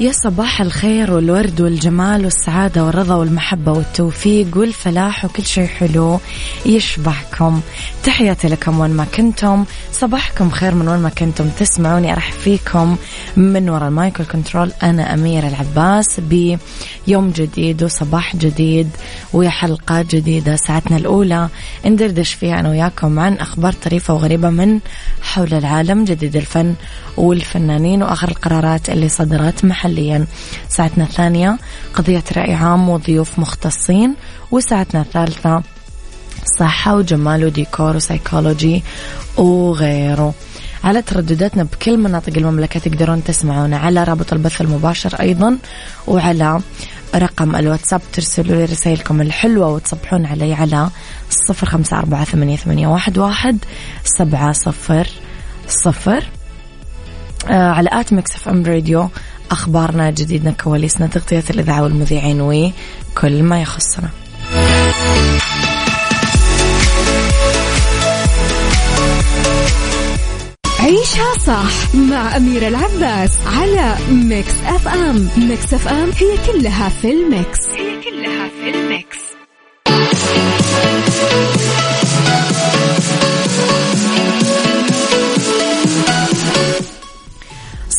يا صباح الخير والورد والجمال والسعادة والرضا والمحبة والتوفيق والفلاح وكل شيء حلو يشبهكم تحياتي لكم وين ما كنتم. صباحكم خير من وين ما كنتم. تسمعوني أرحب فيكم. من وراء ال mic وال control أنا أميرة العباس بيوم جديد وصباح جديد وحلقة جديدة ساعتنا الأولى. ندردش فيها أنا وياكم عن أخبار طريفة وغريبة من حول العالم جديد الفن والفنانين وآخر القرارات اللي صدرت محليا ساعتنا الثانية قضية رأي عام وضيوف مختصين وساعتنا الثالثة صحة وجمال وديكور وسيكولوجي وغيره. على تردداتنا بكل مناطق المملكة تقدرون تسمعونا على رابط البث المباشر أيضا وعلى رقم الواتساب ترسلوا لي رسائلكم الحلوة وتصبحون علي على صفر خمسة أربعة ثمانية, ثمانية واحد, واحد سبعة صفر صفر. آه على at Mix FM Radio أخبارنا جديدنا كواليسنا تغطية الإذاعة والمذيعين وكل ما يخصنا. عيشها صح مع أميرة العباس على Mix FM Mix FM هي كلها في ال mix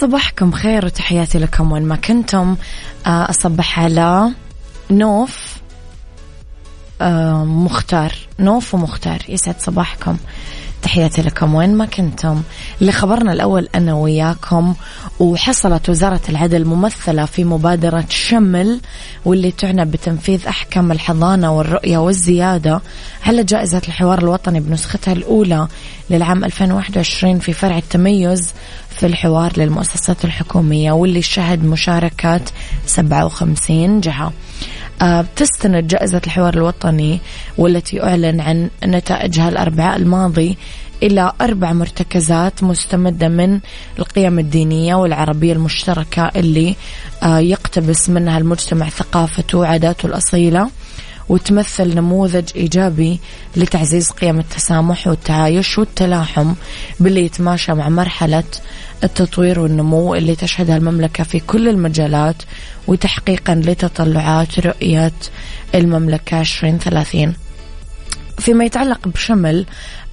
صباحكم خير وتحياتي لكم وين ما كنتم. آه، أصبح على نوف آه، مختار. نوف ومختار. يسعد صباحكم. تحياتي لكم. وين ما كنتم لخبرنا الأول أنا وياكم وحصلت وزارة العدل ممثلة في مبادرة شمل واللي تعنى بتنفيذ أحكام الحضانة والرؤية والزيادة على جائزة الحوار الوطني بنسختها الأولى للعام 2021 في فرع التميز في الحوار للمؤسسات الحكومية واللي شهد مشاركة 57 جهة. آه، بتستند جائزة الحوار الوطني والتي أعلن عن نتائجها الأربعاء الماضي إلى أربع مرتكزات مستمدة من القيم الدينية والعربية المشتركة اللي آه، يقتبس منها المجتمع ثقافته وعاداته الأصيلة. وتمثل نموذج إيجابي لتعزيز قيم التسامح والتعايش والتلاحم باللي يتماشى مع مرحلة التطوير والنمو اللي تشهدها المملكة في كل المجالات وتحقيقا لتطلعات رؤية المملكة 2030 فيما يتعلق بشمل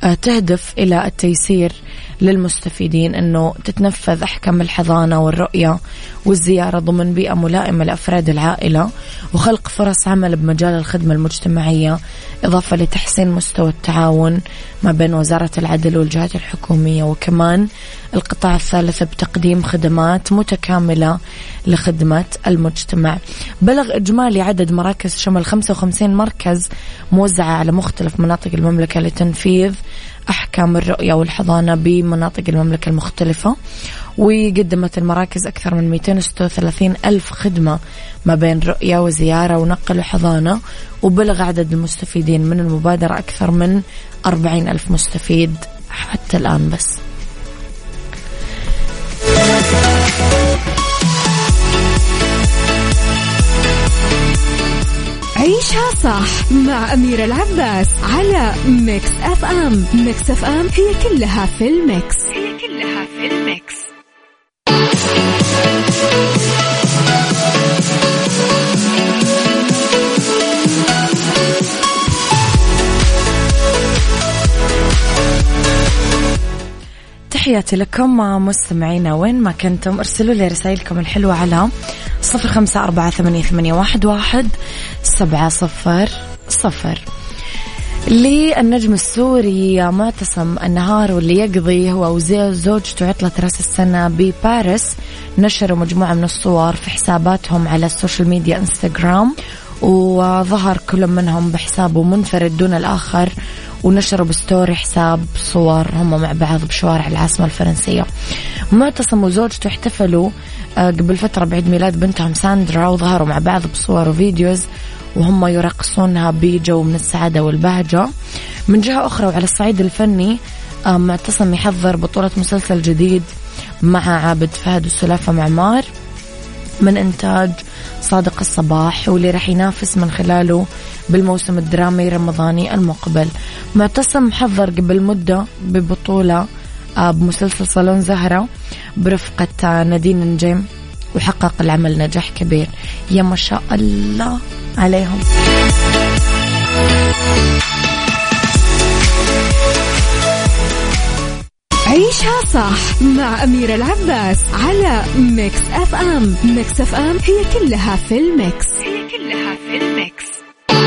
آه، تهدف إلى التيسير للمستفيدين أنه تتنفذ أحكام الحضانة والرؤية والزيارة ضمن بيئة ملائمة لأفراد العائلة وخلق فرص عمل بمجال الخدمة المجتمعية إضافة لتحسين مستوى التعاون ما بين وزارة العدل والجهات الحكومية وكمان القطاع الثالث بتقديم خدمات متكاملة لخدمة المجتمع. بلغ إجمالي عدد مراكز شمل 55 مركز موزعة على مختلف مناطق المملكة لتنفيذ أحكام الرؤية والحضانة بمناطق المملكة المختلفة وقدمت المراكز أكثر من 236 ألف خدمة ما بين رؤية وزيارة ونقل وحضانة وبلغ عدد المستفيدين من المبادرة أكثر من 40 ألف مستفيد حتى الآن بس. عيشها صح مع أميرة العباس على Mix FM. Mix FM هي كلها في ال mix. هي كلها في الميكس. تحياتي لكم مستمعينا وين ما كنتم ارسلوا لي رسائلكم الحلوة على صفر خمسة أربعة ثمانية, ثمانية واحد, واحد سبعة صفر صفر. للنجم السوري معتصم النهار واللي يقضي هو وزوجته عطلة راس السنة بباريس. نشروا مجموعة من الصور في حساباتهم على ال social media إنستغرام وظهر كل منهم بحسابه منفرد دون الآخر. ونشروا ب story حساب صور هم مع بعض بشوارع العاصمة الفرنسية. معتصم وزوجته احتفلوا آه، قبل فترة بعيد ميلاد بنتهم ساندرا وظهروا مع بعض بصور و videos وهم يرقصونها بجو من السعادة والبهجة. من جهة أخرى وعلى الصعيد الفني آه، معتصم يحضر بطولة مسلسل جديد مع عابد فهد والسلافة معمار. من إنتاج صادق الصباح واللي راح ينافس من خلاله بالموسم الدرامي الرمضاني المقبل. معتصم حضر قبل مدة ببطولة آه، بمسلسل صالون زهرة برفقة آه، نادين نجيم وحقق العمل نجاح كبير. يا ما شاء الله عليهم. عيشها صح مع أميرة العباس على Mix FM. Mix FM هي كلها في ال mix. هي كلها في الميكس.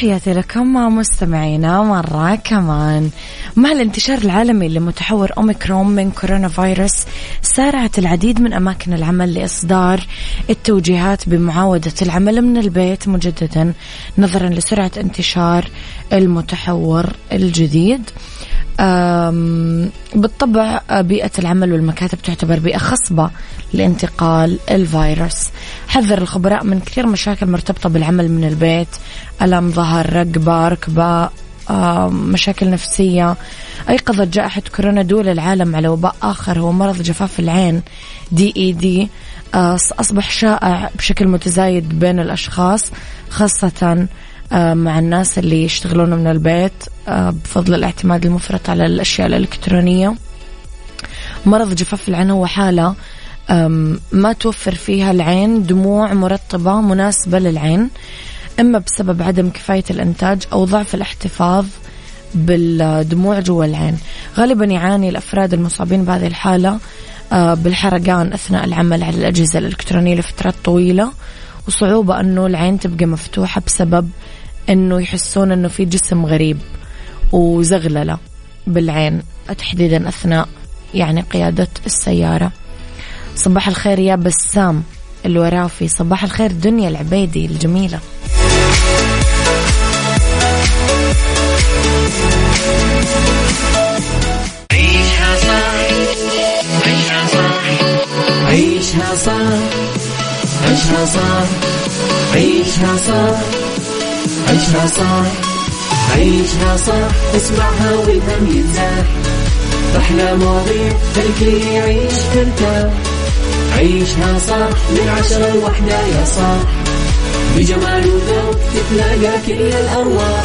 تحياتي لكم مستمعينا مرة كمان. مع الانتشار العالمي لمتحور أوميكرون من كورونا فيروس سارعت العديد من أماكن العمل لإصدار التوجيهات بمعاودة العمل من البيت مجددا نظرا لسرعة انتشار المتحور الجديد. بالطبع بيئة العمل والمكاتب تعتبر بيئة خصبة لانتقال الفيروس. حذر الخبراء من كثير مشاكل مرتبطة بالعمل من البيت ألم ظهر رقبة ركبة مشاكل نفسية. أيقظت جائحة كورونا دول العالم على وباء آخر هو مرض جفاف العين دي إي دي أصبح شائع بشكل متزايد بين الأشخاص خاصة مع الناس اللي يشتغلون من البيت بفضل الاعتماد المفرط على الأشياء الإلكترونية. مرض جفاف العين هو حالة ما توفر فيها العين دموع مرطبة مناسبة للعين. إما بسبب عدم كفاية الإنتاج أو ضعف الاحتفاظ بالدموع جوا العين. غالبا يعاني الأفراد المصابين بهذه الحالة أه، بالحرقان أثناء العمل على الأجهزة الإلكترونية لفترات طويلة وصعوبة أنه العين تبقى مفتوحة بسبب أنه يحسون أنه في جسم غريب وزغللة بالعين تحديدا أثناء يعني قيادة السيارة. صباح الخير يا بسام الورافي صباح الخير دنيا العبيدي الجميلة. عيشها صح عيشها صح عيشها صح عيشها صح عيشها صح عيشها صح عيشها صح اسمعها والهم ينزاح أحلى مواضيع خلي يعيش ترتاح عيشها صح من عشرة لوحدة يا صاح. بجمال وذوق تتلاقى كل الأرواح.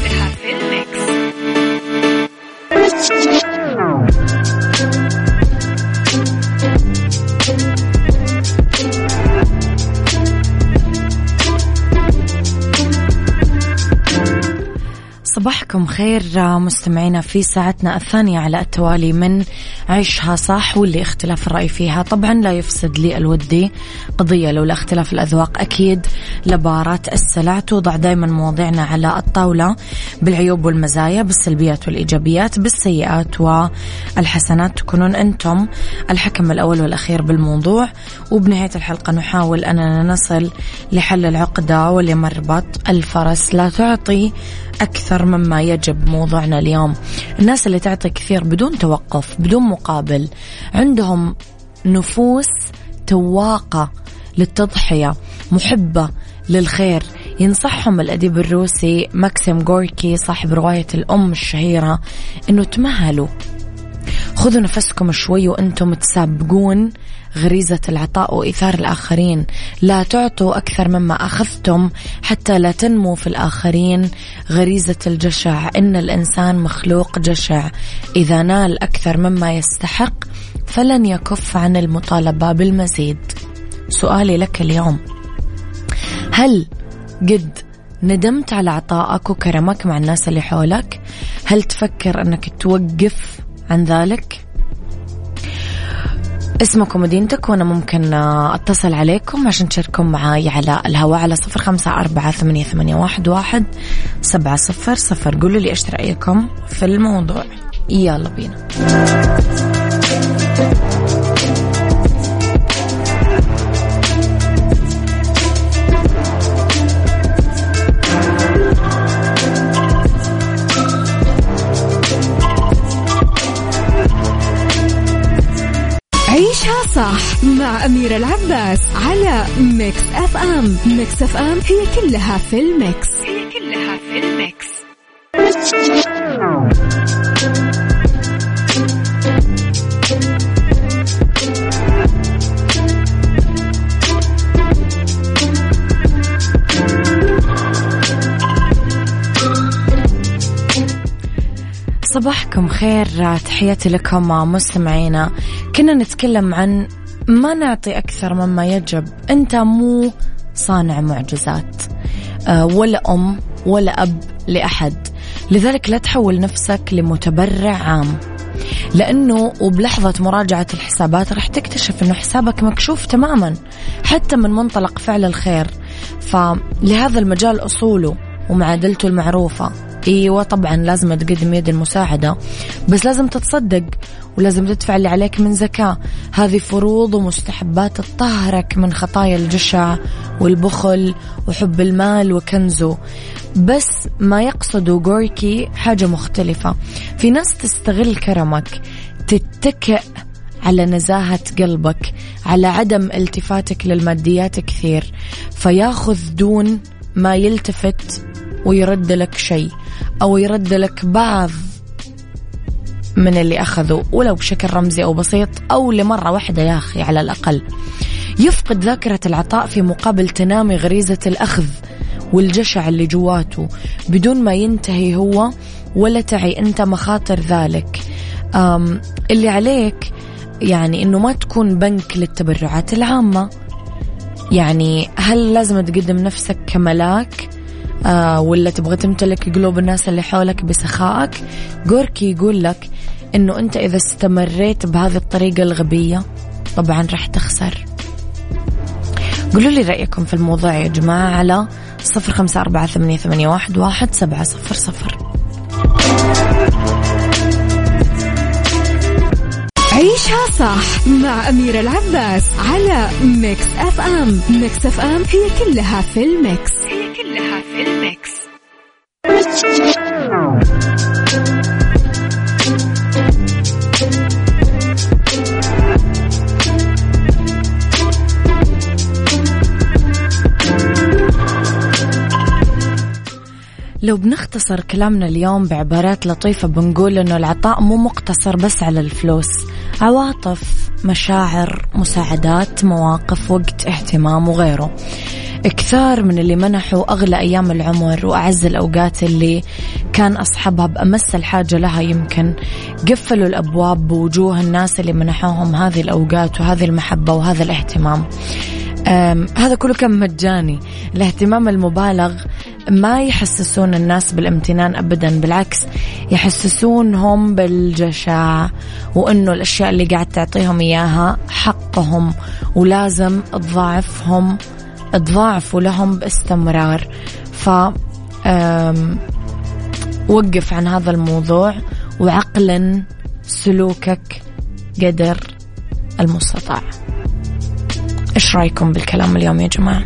صباحكم خير. مستمعينا في ساعتنا الثانية على التوالي من عيشها صح واللي اختلاف الرأي فيها. طبعا لا يفسد لي الودي قضية لولا اختلاف الأذواق. أكيد لبارة السلع توضع دائما مواضيعنا على الطاولة بالعيوب والمزايا بالسلبيات والإيجابيات بالسيئات والحسنات. تكونون أنتم الحكم الأول والأخير بالموضوع. وبنهاية الحلقة نحاول أننا نصل لحل العقدة ولمربط الفرس. لا تعطي أكثر مما يجب موضوعنا اليوم. الناس اللي تعطي كثير بدون توقف بدون مقابل عندهم نفوس تواقة للتضحية محبة للخير. ينصحهم الأديب الروسي ماكسيم غوركي صاحب رواية الأم الشهيرة أنه تمهلوا. خذوا نفسكم شوي وأنتم تسابقون. غريزة العطاء وإيثار الآخرين. لا تعطوا أكثر مما أخذتم حتى لا تنمو في الآخرين. غريزة الجشع. إن الإنسان مخلوق جشع. إذا نال أكثر مما يستحق فلن يكف عن المطالبة بالمزيد. سؤالي لك اليوم. هل قد ندمت على عطائك وكرمك مع الناس اللي حولك؟ هل تفكر أنك توقف عن ذلك؟ اسمكم ومدينتك وأنا ممكن أتصل عليكم عشان تشاركون معاي على الهواء على صفر خمسة أربعة ثمانية, ثمانية واحد, واحد سبعة صفر صفر. قولوا لي إيش رأيكم في الموضوع. يلا بينا. صح مع أميرة العباس على Mix FM Mix FM هي كلها في ال mix. هي كلها في الميكس. صباحكم خير تحياتي لكم مستمعينا. كنا نتكلم عن ما نعطي أكثر مما يجب. أنت مو صانع معجزات آه، ولا أم ولا أب لأحد. لذلك لا تحول نفسك لمتبرع عام. لأنه وبلحظة مراجعة الحسابات راح تكتشف أنه حسابك مكشوف تماما حتى من منطلق فعل الخير. فلهذا المجال أصوله ومعادلته المعروفة. إيوه طبعا لازم تقدم يد المساعدة بس لازم تتصدق. ولازم تدفع اللي عليك من زكاة. هذه فروض ومستحبات تطهرك من خطايا الجشع والبخل وحب المال وكنزه. بس ما يقصده غوركي حاجة مختلفة. في ناس تستغل كرمك تتكئ على نزاهة قلبك على عدم التفاتك للماديات كثير. فياخذ دون ما يلتفت ويرد لك شيء أو يرد لك بعض من اللي أخذه ولو بشكل رمزي أو بسيط أو لمرة واحدة يا أخي على الأقل. يفقد ذاكرة العطاء في مقابل تنامي غريزة الأخذ والجشع اللي جواته بدون ما ينتهي هو ولا تعي. أنت مخاطر ذلك. اللي عليك يعني أنه ما تكون بنك للتبرعات العامة. يعني هل لازم تقدم نفسك كملاك؟ آه ولا تبغى تمتلك قلوب الناس اللي حولك بسخائك جوركي يقول لك إنه أنت إذا استمريت بهذه الطريقة الغبية طبعا راح تخسر. قولوا لي رأيكم في الموضوع يا جماعة على صفر خمسة أربعة ثمانية, ثمانية واحد, واحد سبعة صفر صفر. عيشها صح مع أميرة العباس على Mix FM. Mix FM هي كلها في ال mix. هي كلها في ال mix. لو بنختصر كلامنا اليوم بعبارات لطيفة بنقول إنه العطاء مو مقتصر بس على الفلوس. عواطف مشاعر مساعدات مواقف وقت اهتمام وغيره. كثار من اللي منحوا أغلى أيام العمر وأعز الأوقات اللي كان أصحابها بأمس الحاجة لها يمكن قفلوا الأبواب بوجوه الناس اللي منحوهم هذه الأوقات وهذه المحبة وهذا الاهتمام. هذا كله كان مجاني. الاهتمام المبالغ ما يحسسون الناس بالامتنان ابدا بالعكس يحسسونهم بالجشع وإنه الأشياء اللي قاعد تعطيهم إياها حقهم ولازم تضاعفهم تضاعفوا لهم باستمرار. ف وقف عن هذا الموضوع وعقلا سلوكك قدر المستطاع. إيش رأيكم بالكلام اليوم يا جماعة؟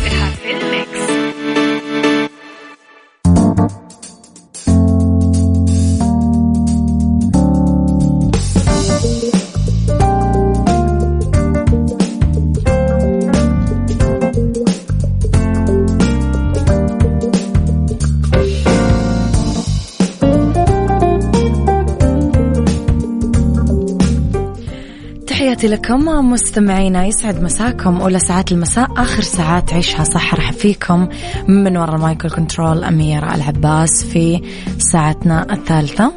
تحياتي لكم مستمعينا يسعد مساكم أولى ساعات المساء آخر ساعات عيشها صح رح فيكم من وراء المايكل كنترول أميرة العباس في ساعتنا الثالثة.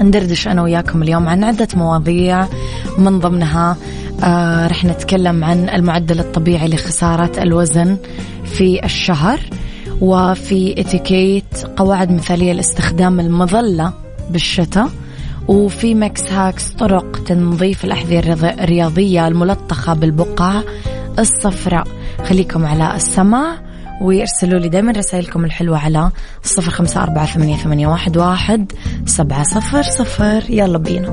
ندردش أنا وياكم اليوم عن عدة مواضيع من ضمنها آه رح نتكلم عن المعدل الطبيعي لخسارة الوزن في الشهر وفي اتيكيت قواعد مثالية لاستخدام المظلة بالشتاء. وفي Mix Hacks طرق تنظيف الأحذية الرياضية الملطخة بالبقع الصفراء. خليكم على السماع ويرسلوا لي دايما رسائلكم الحلوة على صفر خمسة أربعة ثمانية, ثمانية واحد, واحد سبعة صفر صفر. يلا بينا.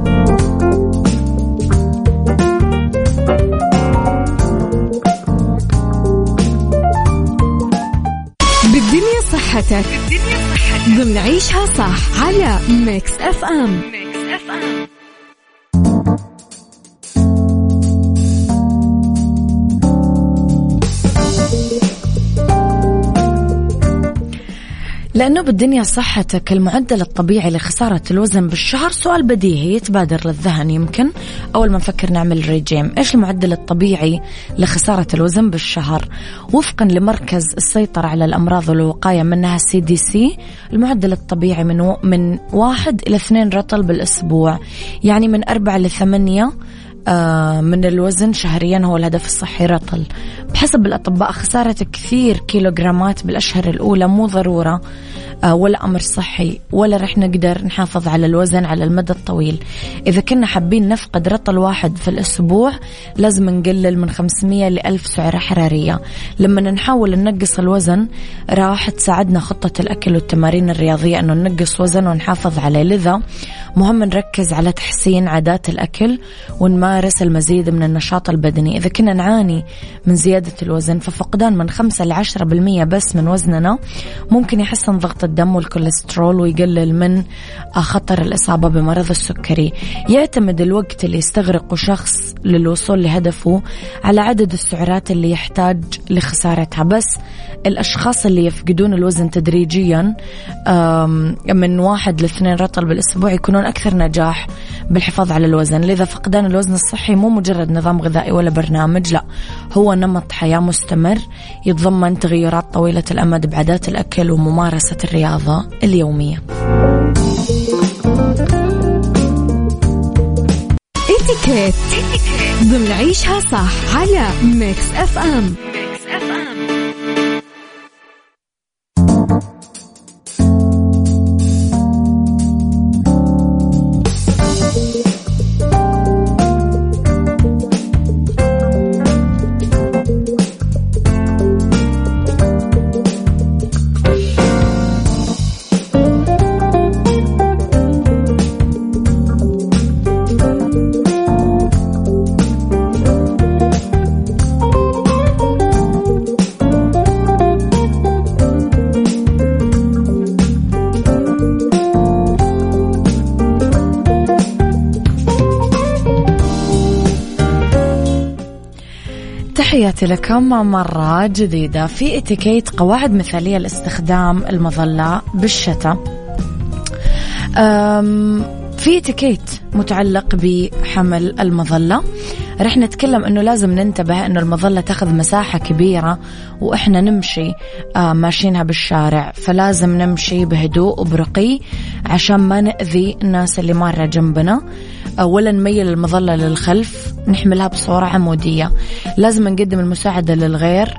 بالدنيا صحتك. بالدنيا صحتك. ضمن عيشها صح على Mix FM. Mix لأنه بالدنيا صحتك المعدل الطبيعي لخسارة الوزن بالشهر سؤال بديهي يتبادر للذهن يمكن. أول ما نفكر نعمل ريجيم إيش المعدل الطبيعي لخسارة الوزن بالشهر؟ وفقا لمركز السيطرة على الأمراض والوقاية منها CDC المعدل الطبيعي من, و... من واحد إلى اثنين رطل بالأسبوع يعني من أربعة لثمانية من الوزن شهريا هو الهدف الصحي رطل. بحسب الأطباء خسارة كثير كيلوغرامات بالأشهر الأولى مو ضرورة. آه، ولا أمر صحي ولا رح نقدر نحافظ على الوزن على المدى الطويل. إذا كنا حابين نفقد رطل واحد في الأسبوع لازم نقلل من 500 ل 1000 سعرة حرارية. لما نحاول ننقص الوزن راح تساعدنا خطة الأكل والتمارين الرياضية أنه ننقص وزن ونحافظ عليه لذا. مهم نركز على تحسين عادات الأكل ونمارس المزيد من النشاط البدني. إذا كنا نعاني من زيادة الوزن ففقدان من 5 ل 10% بس من وزننا ممكن يحسن ضغط الدم والكوليسترول ويقلل من خطر الإصابة بمرض السكري. يعتمد الوقت اللي يستغرقه شخص للوصول لهدفه على عدد السعرات اللي يحتاج لخسارتها. بس الأشخاص اللي يفقدون الوزن تدريجيا من واحد لاثنين رطل بالأسبوع يكونون أكثر نجاح. بالحفاظ على الوزن. لذا فقدان الوزن الصحي مو مجرد نظام غذائي ولا برنامج لا. هو نمط حياة مستمر يتضمن تغيرات طويلة الأمد بعادات الأكل وممارسة الرياضة اليومية. إتيكيت. ضمن عيشها صح على ميكس أف أم. تحياتي لكم مرة جديدة في اتيكيت قواعد مثالية لاستخدام المظلة بالشتاء. في اتيكيت متعلق بحمل المظلة. رح نتكلم إنه لازم ننتبه إنه المظلة تاخذ مساحة كبيرة وإحنا نمشي آه ماشيينها بالشارع. فلازم نمشي بهدوء وبرقي عشان ما نأذي الناس اللي مارة جنبنا. ولا نميل المظلة للخلف نحملها بصورة عمودية. لازم نقدم المساعدة للغير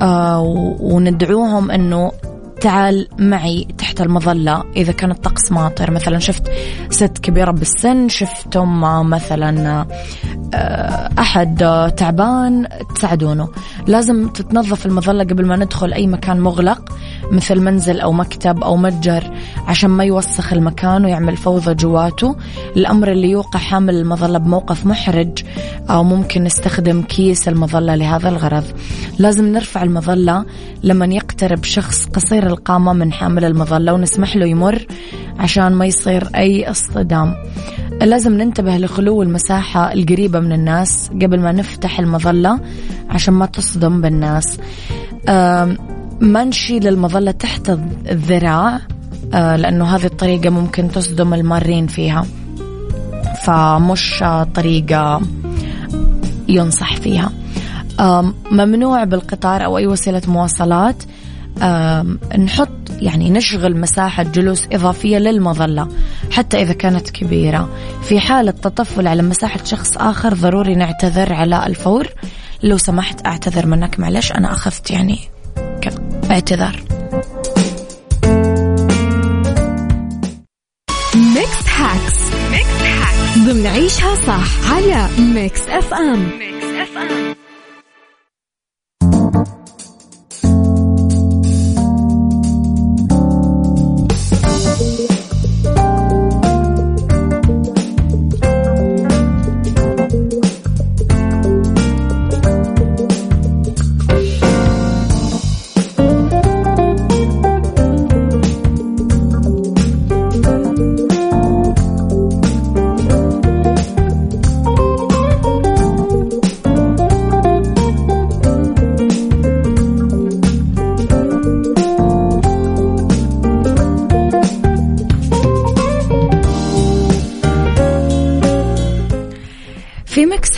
آه وندعوهم إنه تعال معي تحت المظلة إذا كان الطقس ماطر. مثلا شفت ست كبيرة بالسن شفتم مثلا آه، أحد تعبان تساعدونه. لازم تتنظف المظلة قبل ما ندخل أي مكان مغلق. مثل منزل أو مكتب أو متجر عشان ما يوسخ المكان ويعمل فوضى جواته. الأمر اللي يوقع حامل المظلة بموقف محرج أو ممكن نستخدم كيس المظلة لهذا الغرض. لازم نرفع المظلة لما يقترب شخص قصير القامة من حامل المظلة ونسمح له يمر عشان ما يصير أي اصطدام. لازم ننتبه لخلو المساحة القريبة من الناس قبل ما نفتح المظلة عشان ما تصدم بالناس. ما نشيل المظلة تحت الذراع آه، لأنه هذه الطريقة ممكن تصدم المارين فيها. فمش طريقة ينصح فيها. ممنوع بالقطار أو أي وسيلة مواصلات. نحط يعني نشغل مساحة جلوس إضافية للمظلة حتى إذا كانت كبيرة. في حالة تطفل على مساحة شخص آخر ضروري نعتذر على الفور. لو سمحت أعتذر منك معلش أنا أخذت يعني اعتذار Mix Hacks Mix Hacks ضمن عيشها صح على Mix FM Mix FM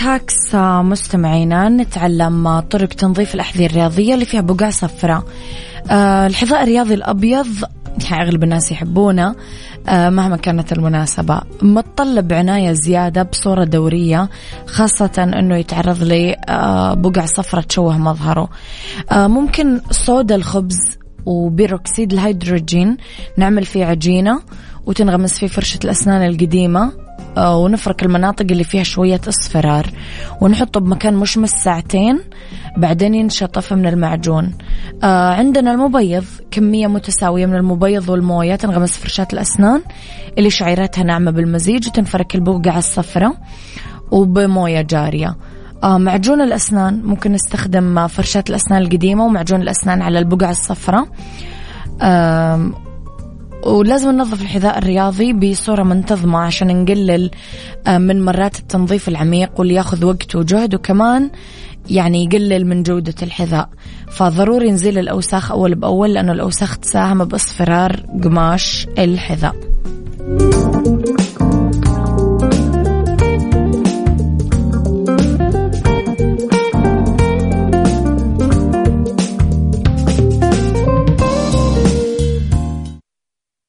Hacks مستمعينا نتعلم طرق تنظيف الأحذية الرياضية اللي فيها بقع صفراء. آه، الحذاء الرياضي الأبيض يعني أغلب الناس يحبونه آه، مهما كانت المناسبة. متطلب عناية زيادة بصورة دورية خاصة أنه يتعرض لبقع آه، صفرة تشوه مظهره. ممكن صودا الخبز وبيروكسيد الهيدروجين. نعمل فيه عجينة وتنغمس فيه فرشة الأسنان القديمة. ونفرك المناطق اللي فيها شوية إصفرار. ونحطه بمكان مشمس ساعتين بعدين ينشطف من المعجون. آه عندنا المبيض كمية متساوية من المبيض والموية تنغمس فرشاة الأسنان اللي شعيرتها ناعمة بالمزيج وتنفرك البقعة الصفراء وبموية جارية. آه معجون الأسنان ممكن نستخدم فرشاة الأسنان القديمة ومعجون الأسنان على البقع الصفراء آه ولازم ننظف الحذاء الرياضي بصورة منتظمة عشان نقلل آه، من مرات التنظيف العميق واللي ياخذ وقت وجهد وكمان يعني يقلل من جودة الحذاء. فضروري نزيل الأوساخ أول بأول لأنه الأوساخ تساهم بإصفرار قماش الحذاء.